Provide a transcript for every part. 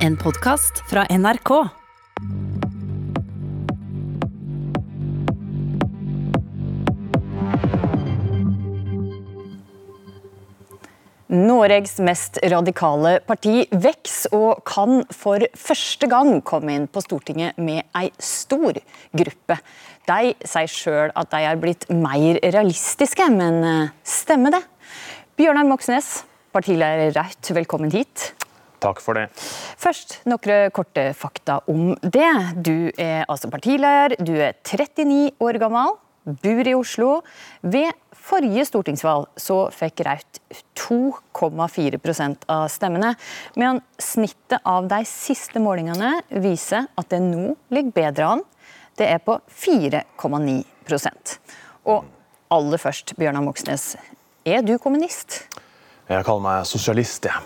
En podkast fra NRK. Noregs mest radikale parti vokser og kan for første gang komme inn på Stortinget med ei stor gruppe. De sier sjøl at de er blitt mer realistiske, men eh, stemmer det? Bjørnar Moxnes, partileder Raut, velkommen hit. Takk for det. Først noen korte fakta om det. Du er altså partileder, du er 39 år gammel, bor i Oslo. Ved forrige stortingsvalg så fikk Raut 2,4% av stemmene, Men snittet av de siste målingene viser at det nå ligger bedre an. Det er på 4,9% Og aller først, Bjørnar Moxnes, er du kommunist? Jeg kaller meg sosialist, jeg.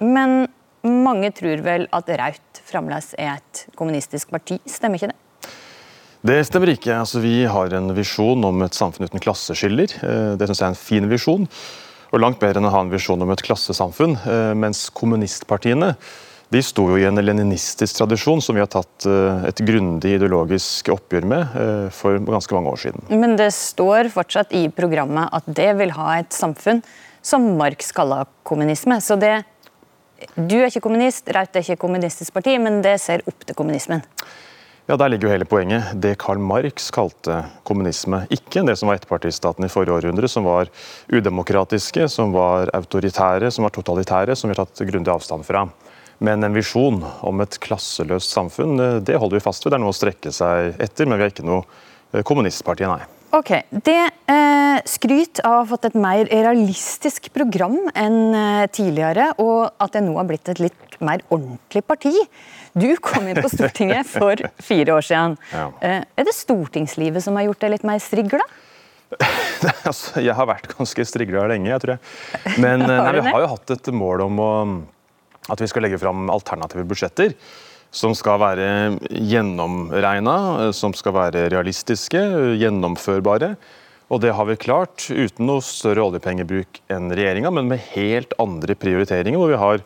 Men mange tror vel at Raut fremdeles er et kommunistisk parti, stemmer ikke det? Det stemmer ikke. Altså, vi har en visjon om et samfunn uten klasseskiller. Eh, det syns jeg er en fin visjon. Og langt bedre enn å ha en visjon om et klassesamfunn. Eh, mens kommunistpartiene de sto jo i en leninistisk tradisjon som vi har tatt eh, et grundig ideologisk oppgjør med for ganske mange år siden. Men det står fortsatt i programmet at det vil ha et samfunn som Marx kaller kommunisme. Så det du er ikke kommunist, Raut er ikke kommunistisk parti, men det ser opp til kommunismen. Ja, Der ligger jo hele poenget. Det Karl Marx kalte kommunisme. Ikke det som var ettpartistaten i forrige århundre, som var udemokratiske, som var autoritære, som var totalitære, som vi har tatt grundig avstand fra. Men en visjon om et klasseløst samfunn, det holder vi fast ved. Det er noe å strekke seg etter, men vi er ikke noe eh, kommunistparti, nei. Ok, Det eh, skryt av å ha fått et mer realistisk program enn eh, tidligere, og at det nå har blitt et litt mer ordentlig parti. Du kom inn på Stortinget for fire år siden. Ja. Eh, er det stortingslivet som har gjort deg litt mer strigla? altså, jeg har vært ganske strigla lenge, jeg tror jeg. Men eh, nei, vi har jo hatt et mål om å, at vi skal legge fram alternative budsjetter som skal være gjennomregna, som skal være realistiske, gjennomførbare. Og det har vi klart uten noe større oljepengebruk enn regjeringa, men med helt andre prioriteringer. hvor vi har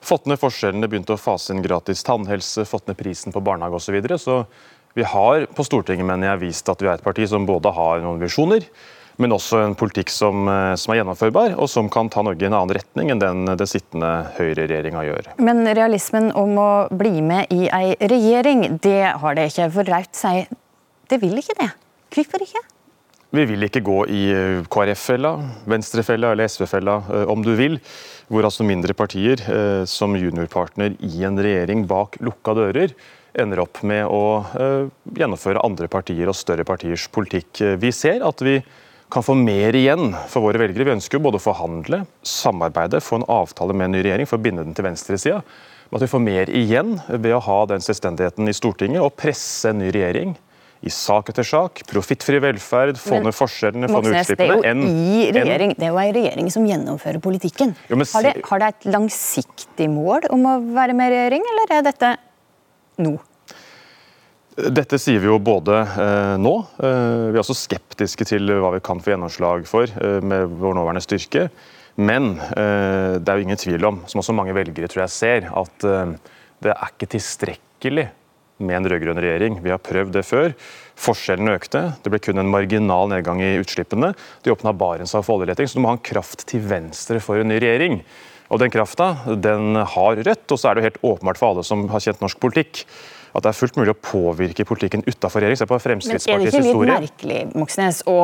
fått ned forskjellene, begynt å fase inn gratis tannhelse, fått ned prisen på barnehage osv. Så, videre. så vi har på Stortinget mener jeg, vist at vi er et parti som både har noen visjoner, men også en politikk som, eh, som, er gjennomførbar, og som kan ta Norge i en annen retning enn den den sittende høyreregjeringa gjør. Men realismen om å bli med i ei regjering, det har det ikke. For Raut sier det vil ikke det. Hvorfor ikke? Vi vil ikke gå i eh, KrF-fella, Venstre-fella eller SV-fella, eh, om du vil. Hvor altså mindre partier som juniorpartner i en regjering bak lukka dører ender opp med å gjennomføre andre partier og større partiers politikk. Vi ser at vi kan få mer igjen for våre velgere. Vi ønsker jo både å forhandle, samarbeide, få en avtale med en ny regjering for å binde den til venstresida. Men at vi får mer igjen ved å ha den selvstendigheten i Stortinget og presse en ny regjering i sak etter sak, profittfri velferd, få ned forskjellene, få ned utslippene. Det jo det er jo en regjering som gjennomfører politikken. Jo, men, har, det, har det et langsiktig mål om å være med i regjering, eller er dette nå? Dette sier vi jo både eh, nå. Eh, vi er også skeptiske til hva vi kan få gjennomslag for eh, med vår nåværende styrke. Men eh, det er jo ingen tvil om, som også mange velgere tror jeg ser, at eh, det er ikke tilstrekkelig med en rød-grønn regjering. Vi har prøvd det før. Forskjellene økte. Det ble kun en marginal nedgang i utslippene. De åpna Barentshavet for oljeleting, så du må ha en kraft til venstre for en ny regjering. Og Den krafta den har Rødt, og så er det jo helt åpenbart for alle som har kjent norsk politikk at det er fullt mulig å påvirke politikken utafor regjering. Se på Fremskrittspartiets historie. Men er det ikke litt merkelig Moxnes, å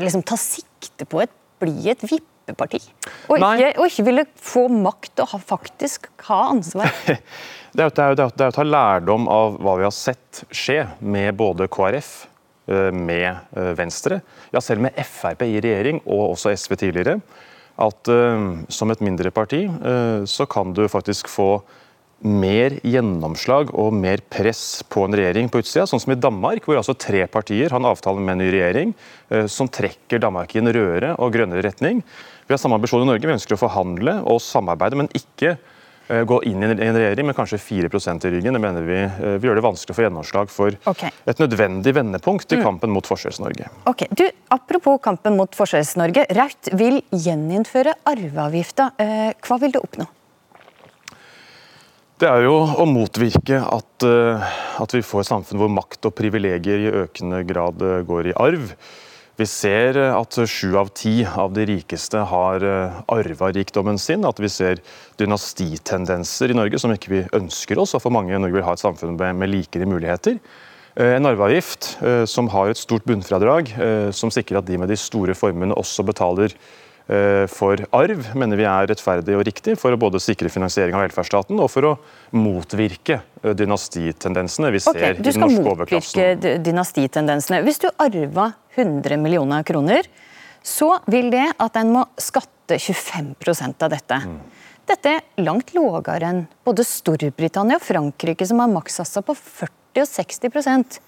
liksom ta sikte på å bli et vippeparti? Og ikke, og ikke, ville få makt og ha, faktisk ha ansvar? det, er jo, å ta lærdom av hva vi har sett skje med både KrF eh, med eh, Venstre, ja selv med Frp i regjering og også SV tidligere, at uh, som et mindre parti uh, så kan du faktisk få mer gjennomslag og mer press på en regjering på utsida, sånn som i Danmark, hvor altså tre partier har en avtale med en ny regjering eh, som trekker Danmark i en rødere og grønnere retning. Vi har samme ambisjon i Norge, vi ønsker å forhandle og samarbeide, men ikke eh, gå inn i en regjering med kanskje 4% i ryggen. Det mener vi eh, vil gjøre det vanskelig å få gjennomslag for okay. et nødvendig vendepunkt i mm. kampen mot Forskjells-Norge. Ok, du, Apropos kampen mot Forskjells-Norge. Raudt vil gjeninnføre arveavgifta. Hva vil du oppnå? Det er jo å motvirke at, eh, at vi får et samfunn hvor makt og privilegier i økende grad eh, går i arv. Vi ser at sju av ti av de rikeste har arva rikdommen sin. At vi ser dynastitendenser i Norge som ikke vi ønsker oss. Og for mange i Norge vil ha et samfunn med likere muligheter. En arveavgift som har et stort bunnfradrag, som sikrer at de med de store formuene også betaler Eh, for arv mener vi er rettferdig og riktig for å både sikre finansiering av velferdsstaten og for å motvirke eh, dynastitendensene vi ser okay, i den norske overklassen. Du skal motvirke dynastitendensene. Hvis du arva 100 millioner kroner, så vil det at en må skatte 25% av dette. Mm. Dette er langt lavere enn både Storbritannia og Frankrike, som har makssatser på 40 og 60%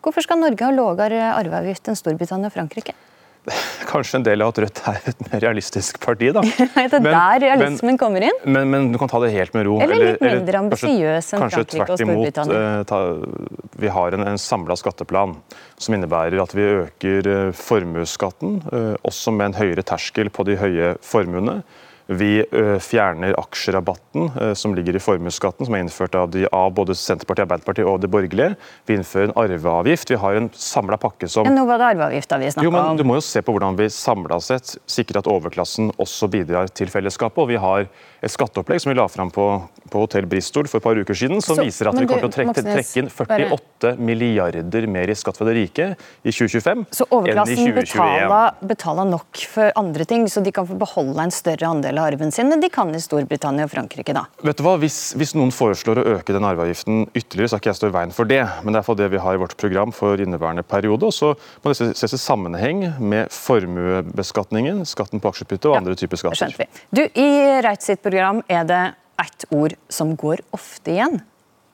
Hvorfor skal Norge ha lavere arveavgift enn Storbritannia og Frankrike? Kanskje en del av at Rødt er et mer realistisk parti, da. er det men, der realismen men, kommer inn? Men, men, du kan ta det helt med ro. Eller litt mindre ambisiøs enn Frankrike og Storbritannia? Eh, ta, vi har en, en samla skatteplan som innebærer at vi øker eh, formuesskatten, eh, også med en høyere terskel på de høye formuene. Vi fjerner aksjerabatten som ligger i formuesskatten, som er innført av, de, av, både Senterpartiet, Arbeiderpartiet og det borgerlige. Vi innfører en arveavgift. Vi har en samla pakke som Nå var det arveavgifta vi snakka om. Du må jo se på hvordan vi samla sett sikrer at overklassen også bidrar til fellesskapet. og vi har et skatteopplegg som vi la fram på, på Hotell Bristol for et par uker siden, som så, viser at vi kommer til å trekke, trekke, inn 48 bare... milliarder mer i skatt fra det rike i 2025 så enn i 2021. Så overklassen betaler nok for andre ting, så de kan få beholde en større andel av arven sin men de kan i Storbritannia og Frankrike, da? Vet du hva, hvis, hvis noen foreslår å øke den arveavgiften ytterligere, så har ikke jeg stå i veien for det. Men det er for det vi har i vårt program for inneværende periode. Og så må det ses i sammenheng med formuebeskatningen, skatten på aksjeutbytte og ja, andre typer skatter. Skjønte vi. Du, I Reit sitt program er det ett ord som går ofte igjen.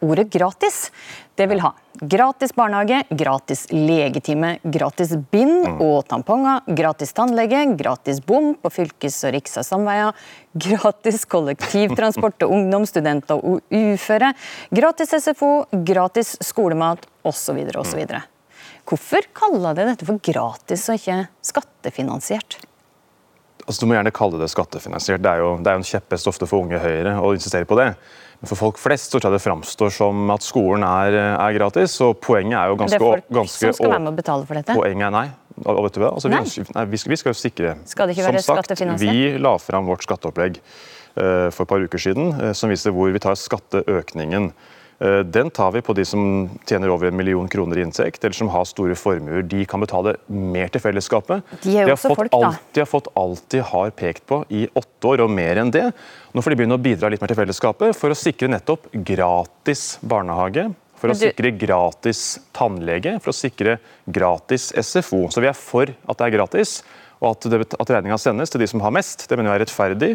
Ordet gratis. Det vil ha gratis barnehage, gratis legetime, gratis bind mm. og tamponger, gratis tannlege, gratis bom på fylkes- og rikssamveier, gratis kollektivtransport til ungdom, studenter og uføre, gratis SFO, gratis skolemat osv. osv. Hvorfor kaller de dette for gratis og ikke skattefinansiert? Altså, du må gjerne kalle det skattefinansiert. Det er jo, det er jo en kjepphest ofte for Unge Høyre å insistere på det. Men for folk flest så tror jeg det framstår som at skolen er, er gratis. og Poenget er jo ganske Det er folk ganske, som skal være med å betale for dette? Poenget er nei. Altså. Vi, nei, vi, skal, vi, skal, jo sikre Skal det ikke være Som sagt, vi la fram vårt skatteopplegg uh, for et par uker siden, uh, som viser hvor vi tar skatteøkningen. Eh, den tar vi på de som tjener over en million kroner i inntekt, eller som har store formuer. De kan betale mer til fellesskapet. De er jo også folk. Alt, de har fått alt de har pekt på i åtte år, og mer enn det. Nå får de begynne å bidra litt mer til fellesskapet for å sikre nettopp gratis barnehage. For å sikre gratis tannlege, for å sikre gratis SFO. Så vi er for at det er gratis, og at, det, at regninga sendes til de som har mest. Det mener vi er rettferdig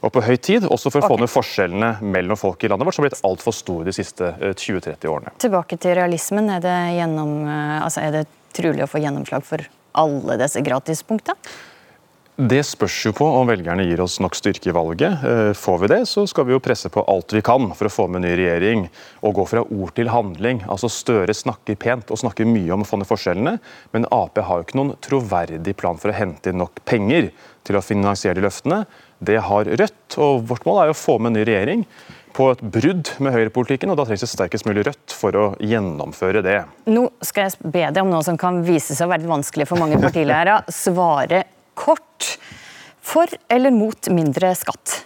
og på høy tid, også for å okay. få ned forskjellene mellom folk i landet vårt, som har blitt altfor store de siste 20-30 eh, årene. Tilbake til realismen. Er det, gjennom, eh, altså er det trulig å få gjennomslag for alle disse gratispunktene? Det spørs jo på om velgerne gir oss nok styrke i valget. Eh, får vi det, så skal vi jo presse på alt vi kan for å få med ny regjering og gå fra ord til handling. Altså Støre snakker pent og snakker mye om å få ned forskjellene, men Ap har jo ikke noen troverdig plan for å hente inn nok penger til å finansiere de løftene. Det har Rødt, og vårt mål er jo å få med ny regjering på et brudd med høyrepolitikken, og da trengs det sterkest mulig Rødt for å gjennomføre det. Nå skal jeg be deg om noe som kan vise seg å være vanskelig for mange partiledere. Svare kort. For eller mot mindre skatt?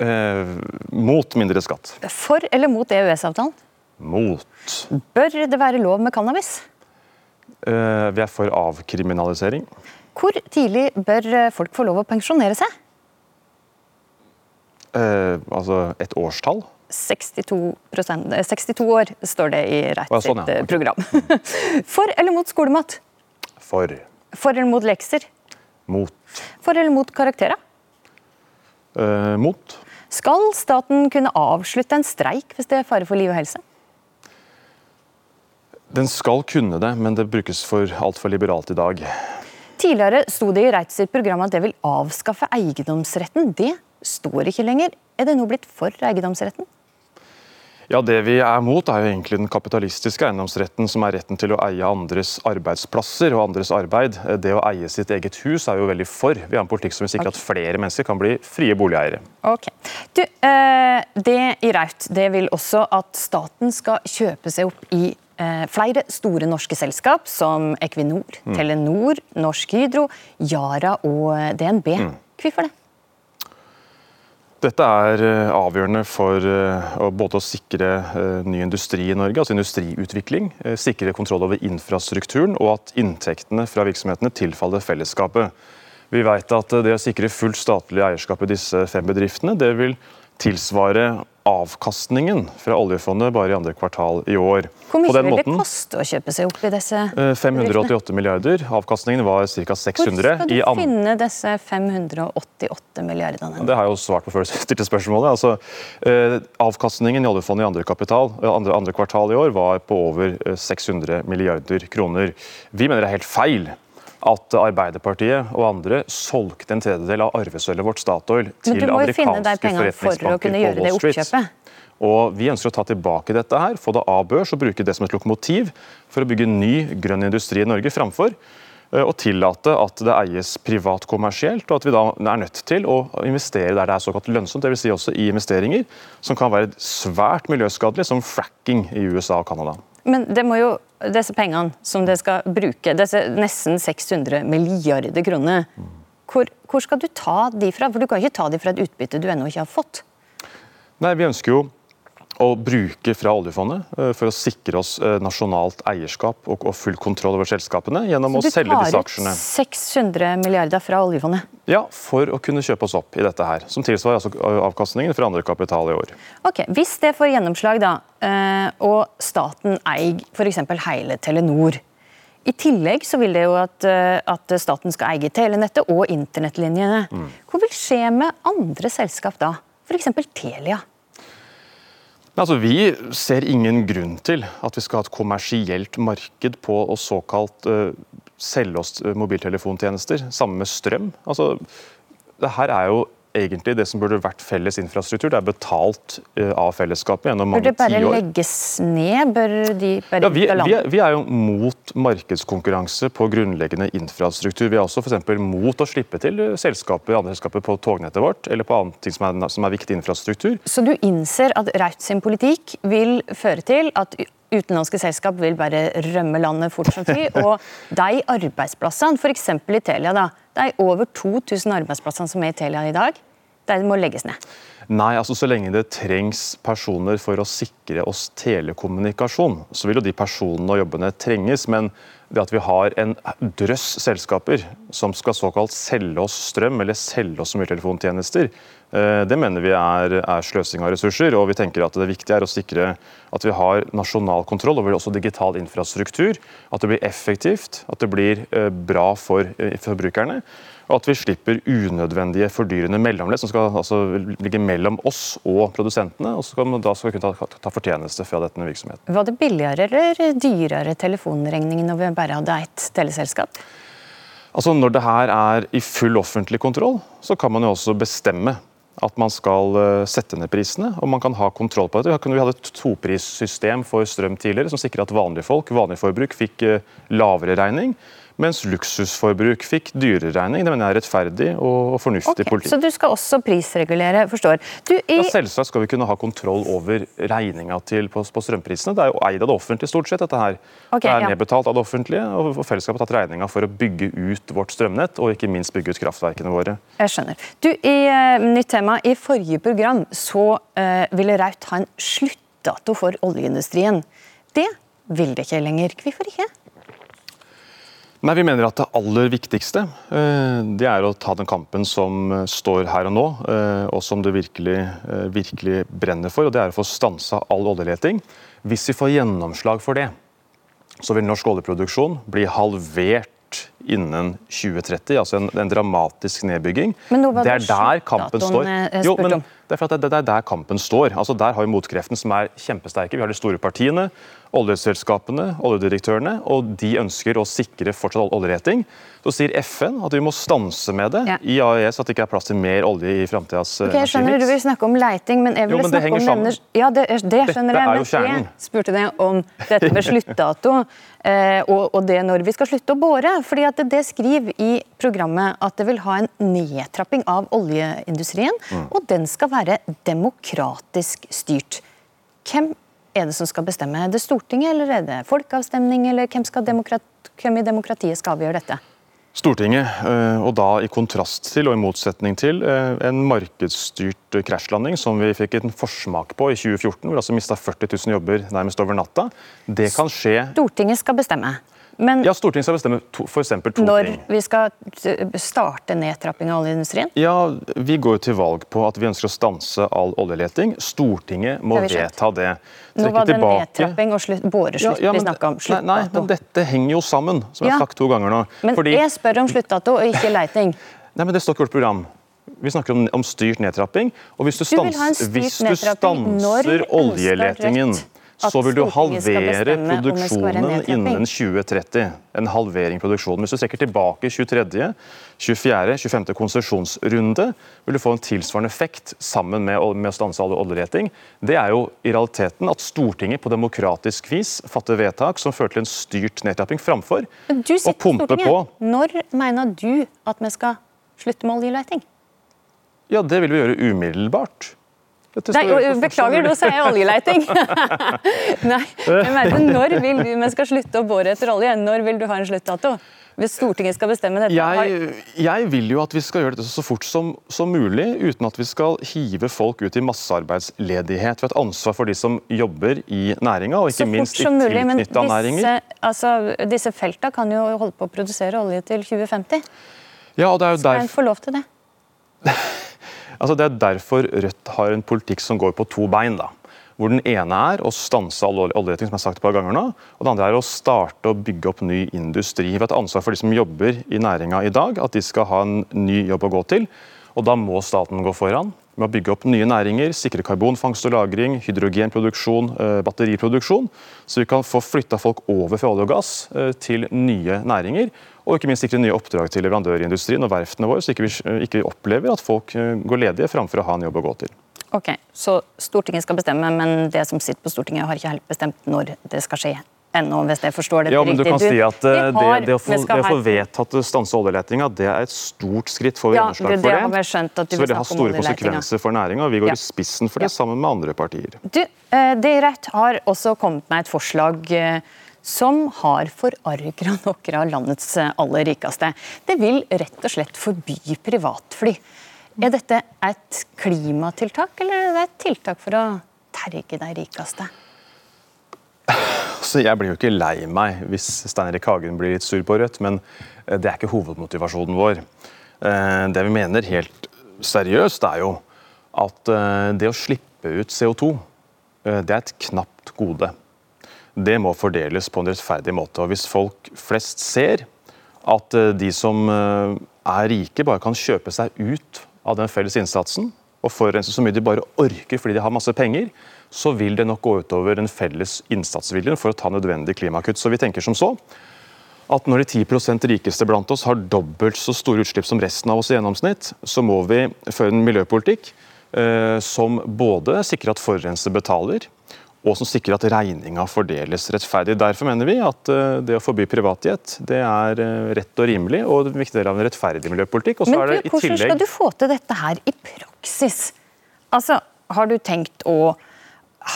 Eh, mot mindre skatt. For eller mot EØS-avtalen? Mot. Bør det være lov med cannabis? Eh, vi er for avkriminalisering. Hvor tidlig bør folk få lov å pensjonere seg? Eh, altså et årstall? 62%, 62 eh, år, står det i Rett sitt sånn, ja. eh, program. For eller mot skolemat? For. For eller mot lekser? Mot. For eller mot karakterer? Eh, mot. Skal staten kunne avslutte en streik hvis det er fare for liv og helse? Den skal kunne det, men det brukes for altfor liberalt i dag. Tidligere sto det i Reitz sitt program at det vil avskaffe eiendomsretten. Det står ikke lenger. Er det nå blitt for eiendomsretten? Ja, Det vi er mot, er jo egentlig den kapitalistiske eiendomsretten, som er retten til å eie andres arbeidsplasser og andres arbeid. Det å eie sitt eget hus er jo veldig for. Vi har en politikk som vil sikre at flere mennesker kan bli frie boligeiere. Ok. Du, eh, det i Raut det vil også at staten skal kjøpe seg opp i eh, flere store norske selskap, som Equinor, mm. Telenor, Norsk Hydro, Yara og DNB. Mm. Hvorfor det? Dette er eh, avgjørende for eh, både å sikre eh, ny industri i Norge, altså industriutvikling, sikre kontroll over infrastrukturen og at inntektene fra virksomhetene tilfaller fellesskapet. Vi vet at det å sikre fullt statlig eierskap i disse fem bedriftene, det vil tilsvare avkastningen fra oljefondet bare i andre kvartal i år. Hvor mye vil det koste å kjøpe seg opp i disse 588 eh, milliarder. Avkastningen var ca. 600. Hvor skal du finne disse 588 milliardene? Det har jeg jo svart på før du stilte spørsmålet. Altså, eh, avkastningen i oljefondet i andre, kapital, andre, andre kvartal i år var på over 600 eh, milliarder kroner. Vi mener det er helt feil at Arbeiderpartiet og andre solgte en tredjedel av arvesølvet vårt Statoil til amerikanske forretningsbanker på Wall Street. Og Vi ønsker å ta tilbake dette, her, få det av børs og bruke det som et lokomotiv for å bygge ny grønn industri i Norge, framfor eh, å tillate at det eies privat kommersielt, og at vi da er nødt til å investere der det er såkalt lønnsomt, dvs. Si også i investeringer som kan være svært miljøskadelige, som fracking i USA og Canada. Men det må jo disse pengene som det skal bruke, disse nesten 600 milliarder kroner, hvor, hvor, skal du ta de fra? For Du kan ikke ta de fra et utbytte du ennå ikke har fått. Nei, Vi ønsker jo å bruke fra oljefondet eh, for å sikre oss eh, nasjonalt eierskap og full kontroll over selskapene gjennom å selge disse aksjene. Så du tar ut 600 milliarder fra oljefondet? Ja, for å kunne kjøpe oss opp i dette her. Som tilsvarer altså avkastningen fra andre kapital i år. Ok, Hvis det får gjennomslag, da, eh, og staten eier f.eks. hele Telenor. I tillegg så vil det jo at, at staten skal eie telenettet og internettlinjene. Mm. Hva vil skje med andre selskap da? F.eks. Telia? Altså, vi ser ingen grunn til at vi skal ha et kommersielt marked på å såkalt uh, selge oss eh, mobiltelefontjenester, sammen med strøm. Altså, det her er jo egentlig det som burde vært felles infrastruktur. Det er betalt uh, av fellesskapet gjennom mange tiår. Bør det bare legges ned? Bør de bare ja, vi, vi, er, vi, er, jo mot markedskonkurranse på grunnleggende infrastruktur. Vi er også for mot å slippe til selskaper, andre selskaper på tognettet vårt eller på annet ting som er, som er viktig infrastruktur. Så du innser at Raut sin politikk vil føre til at utenlandske selskap vil bare rømme landet fort som fly. Og de arbeidsplassene, f.eks. i Telia, da, det er over 2000 arbeidsplasser som er i Telia i dag, de må legges ned. Nei, altså så lenge det trengs personer for å sikre oss telekommunikasjon, så vil jo de personene og jobbene trenges. Men det at vi har en drøss selskaper som skal såkalt selge oss strøm eller selge oss mobiltelefontjenester, eh, det mener vi er, er, sløsing av ressurser. og vi tenker at Det viktige er å sikre at vi har nasjonal kontroll over også digital infrastruktur. At det blir effektivt, at det blir eh, bra for eh, forbrukerne og at vi slipper unødvendige fordyrende mellomledd som skal altså ligge mellom oss og produsentene. og så skal man da skal kunne ta, ta fortjeneste fra dette virksomheten. Var det billigere eller dyrere telefonregning når vi bare hadde ett teleselskap? Altså Når det her er i full offentlig kontroll, så kan man jo også bestemme at man skal eh, sette ned prisene, og man kan ha kontroll på det. Vi hadde et toprissystem for strøm tidligere som sikret at vanlige folk, vanlig forbruk, fikk eh, lavere regning mens luksusforbruk fikk dyreregning. Det mener jeg er rettferdig og fornuftig okay, politikk. Så du skal også prisregulere, forstår. Du, i... ja, selvsagt skal vi kunne ha kontroll over regninga på, på, strømprisene. Det er jo eid av det offentlige stort sett, dette her. Okay, det er ja. nedbetalt av det offentlige, og fellesskapet har tatt regninga for å bygge ut vårt strømnett, og ikke minst bygge ut kraftverkene våre. Jeg skjønner. Du, i uh, nytt tema. I forrige program så uh, ville Raut ha en sluttdato for oljeindustrien. Det vil det ikke lenger. Hvorfor ikke? Nei, Vi mener at det aller viktigste eh, det er å ta den kampen som eh, står her og nå, eh, og som det virkelig, virkelig brenner for. og Det er å få stansa all oljeleting. Hvis vi får gjennomslag for det, så vil norsk oljeproduksjon bli halvert innen 2030. Altså en, en dramatisk nedbygging. Det er der kampen står. eh, Jo, men det er at det, det er der kampen står. Altså Der har vi motkreftene som er kjempesterke. Vi har de store partiene, oljeselskapene, oljedirektørene, og de ønsker å sikre fortsatt oljereting. Så sier FN at vi må stanse med det Ja. i AES, at det ikke er plass til mer olje i framtidas okay, jeg skjønner Du vil snakke om leiting, men jeg Jo, men snakke om denne Ja, det, det skjønner Dette jeg. Men kjernen. jeg spurte deg om dette med sluttdato, eh, og, og det når vi skal slutte å bore. fordi at det, det skriver i programmet at det vil ha en nedtrapping av oljeindustrien, Mm. og den skal være demokratisk styrt. Hvem er det som skal bestemme? Er det Stortinget, eller er det folkeavstemning, eller hvem, skal demokrat, hvem i demokratiet skal avgjøre dette? Stortinget, eh, og da i kontrast til og i motsetning til eh, en markedsstyrt krasjlanding som vi fikk en forsmak på i 2014, hvor vi altså mista 40 000 jobber nærmest over natta. Det kan skje Stortinget skal bestemme. Men Ja, Stortinget skal bestemme to, for to når ting. vi skal starte nedtrapping av oljeindustrien? Ja, Vi går jo til valg på at vi ønsker å stanse all oljeleting. Stortinget må vedta det. Nå var det tilbake- nedtrapping og slutt, boreslutt Ja, ja, vi snakka om. Nei, nei, men dette henger jo sammen, som jeg har sagt to ganger nå. Men Fordi- jeg spør om sluttdato og ikke leiting. Nei, men Det står ikke i vårt program. Vi snakker om, om styrt nedtrapping. og Hvis du, stans, hvis du stanser oljeletingen, Rødt at så vil du halvere produksjonen innen 2030. En halvering produksjonen. Hvis du trekker tilbake 23., 24., 25. konsesjonsrunde, vil du få en tilsvarende effekt sammen med, med å stanse all oljeleting. Det er jo i realiteten at Stortinget på demokratisk vis fatter vedtak som fører til en styrt nedtrapping, framfor å pumpe på. Når mener du at vi skal slutte med oljeleting? Ja, det vil vi gjøre umiddelbart. Nei, Beklager, nå sier jeg oljeleiting. Nei, men Når vil du vi skal slutte å bore etter olje? Når vil du ha en sluttdato? Hvis Stortinget skal bestemme dette? Jeg, jeg vil jo at vi skal gjøre dette så fort som, som mulig, uten at vi skal hive folk ut i massearbeidsledighet. Vi har et ansvar for de som jobber i næringa, og ikke minst i men tilknytta næringer. altså, disse felta kan jo holde på å produsere olje til 2050. Ja, og det er jo Skal en få lov til det? altså det er derfor Rødt har en politikk som går på to bein. da. Hvor Den ene er å stanse all olje- oljeleting, som jeg har sagt et par ganger nå. Og det andre er å starte og bygge opp ny industri. Vi har et ansvar for de som jobber i næringa i dag, at de skal ha en ny jobb å gå til. Og da må staten gå foran med å bygge opp nye næringer, sikre karbonfangst og -lagring, hydrogenproduksjon, eh, batteriproduksjon. Så vi kan få flytta folk over fra olje og gass eh, til nye næringer. Og ikke minst sikre nye oppdrag til leverandørindustrien og verftene våre, så ikke vi eh, ikke opplever at folk går ledige framfor å ha en jobb å gå til. Ok, Så Stortinget skal bestemme, men det som sitter på Stortinget har ikke helt bestemt når det skal skje ennå, hvis jeg forstår det Ja, men du kan si at eh, det, har- det, å få, det å få vedtatt å stanse oljeletinga, det er et stort skritt. for vi Ja, gjennomslag det- for det det, har vi skjønt at du så vil det ha store konsekvenser for næringa. Vi går Ja. i spissen for det Ja. sammen med andre partier. Du, eh, det Rødt har også kommet med et forslag eh, som har forargra noen av landets aller rikeste. Det vil rett og slett forby privatfly. Er dette et klimatiltak, eller er det et tiltak for å terge de rikeste? Så Jeg blir jo ikke lei meg hvis Stein Erik Hagen blir litt sur på Rødt, men eh, det er ikke hovedmotivasjonen vår. Eh, Det vi mener helt seriøst, er jo at eh, det å slippe ut CO2, eh, det er et knapt gode. Det må fordeles på en rettferdig måte. og Hvis folk flest ser at de som er rike, bare kan kjøpe seg ut av den felles innsatsen og forurense så mye de bare orker fordi de har masse penger, så vil det nok gå utover den felles innsatsviljen for å ta nødvendig klimakutt. Så vi tenker som så at når de 10% rikeste blant oss har dobbelt så store utslipp som resten av oss i gjennomsnitt, så må vi føre en miljøpolitikk eh, som både sikrer at forurenser betaler, og som sikrer at regninga fordeles rettferdig. Derfor mener vi at eh, det å forby privatjet det er eh, rett og rimelig, og en viktig del av en rettferdig miljøpolitikk. Men du, det tillegg... hvordan skal du få til dette her i praksis? Altså, har du tenkt å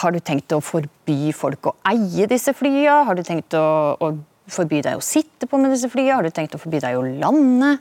har du tenkt å forby folk å eie disse flyene? Har du tenkt å, å forby deg å sitte på med disse flyene? Har du tenkt å forby deg å lande?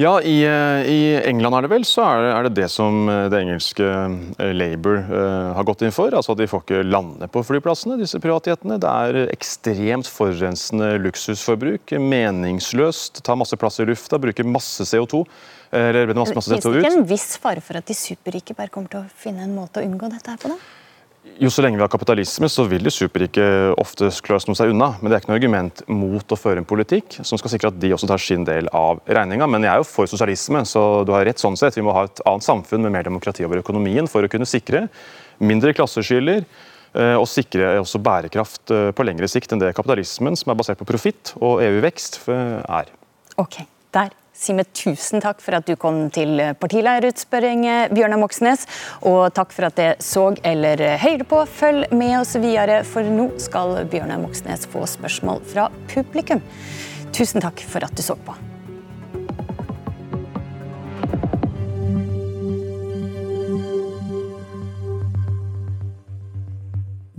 Ja, i, eh, I England er det vel så er det, er det det som eh, det engelske eh, Labour uh, har gått inn for. altså at De får ikke lande på flyplassene, disse privatjetene. Det er ekstremt forurensende luksusforbruk. Meningsløst. Tar masse plass i lufta, bruker masse CO2. eh, Eller masse, masse Finnes det CO2 ikke en viss fare for at de superrike bare kommer til å finne en måte å unngå dette her på? da? Jo så lenge vi har kapitalisme, så vil jo superrike ofte klare seg unna. Men det er ikke noe argument mot å føre en politikk som skal sikre at de også tar sin del av regninga. Men jeg er jo for sosialisme, så du har rett sånn sett. Vi må ha et annet samfunn med mer demokrati over økonomien for å kunne sikre mindre klasseskiller eh, og sikre også bærekraft eh, på lengre sikt enn det kapitalismen, som er basert på profitt og EU-vekst, er. Ok, der Simen, tusen takk for at du kom til partilederutspørring, Bjørnar Moxnes. Og takk for at dere så eller hørte på. Følg med oss videre, for nå skal Bjørnar Moxnes få spørsmål fra publikum. Tusen takk for at du så på.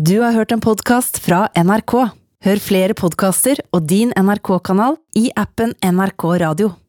Du har hørt en podkast fra NRK. Hør flere podkaster og din NRK-kanal i appen NRK Radio.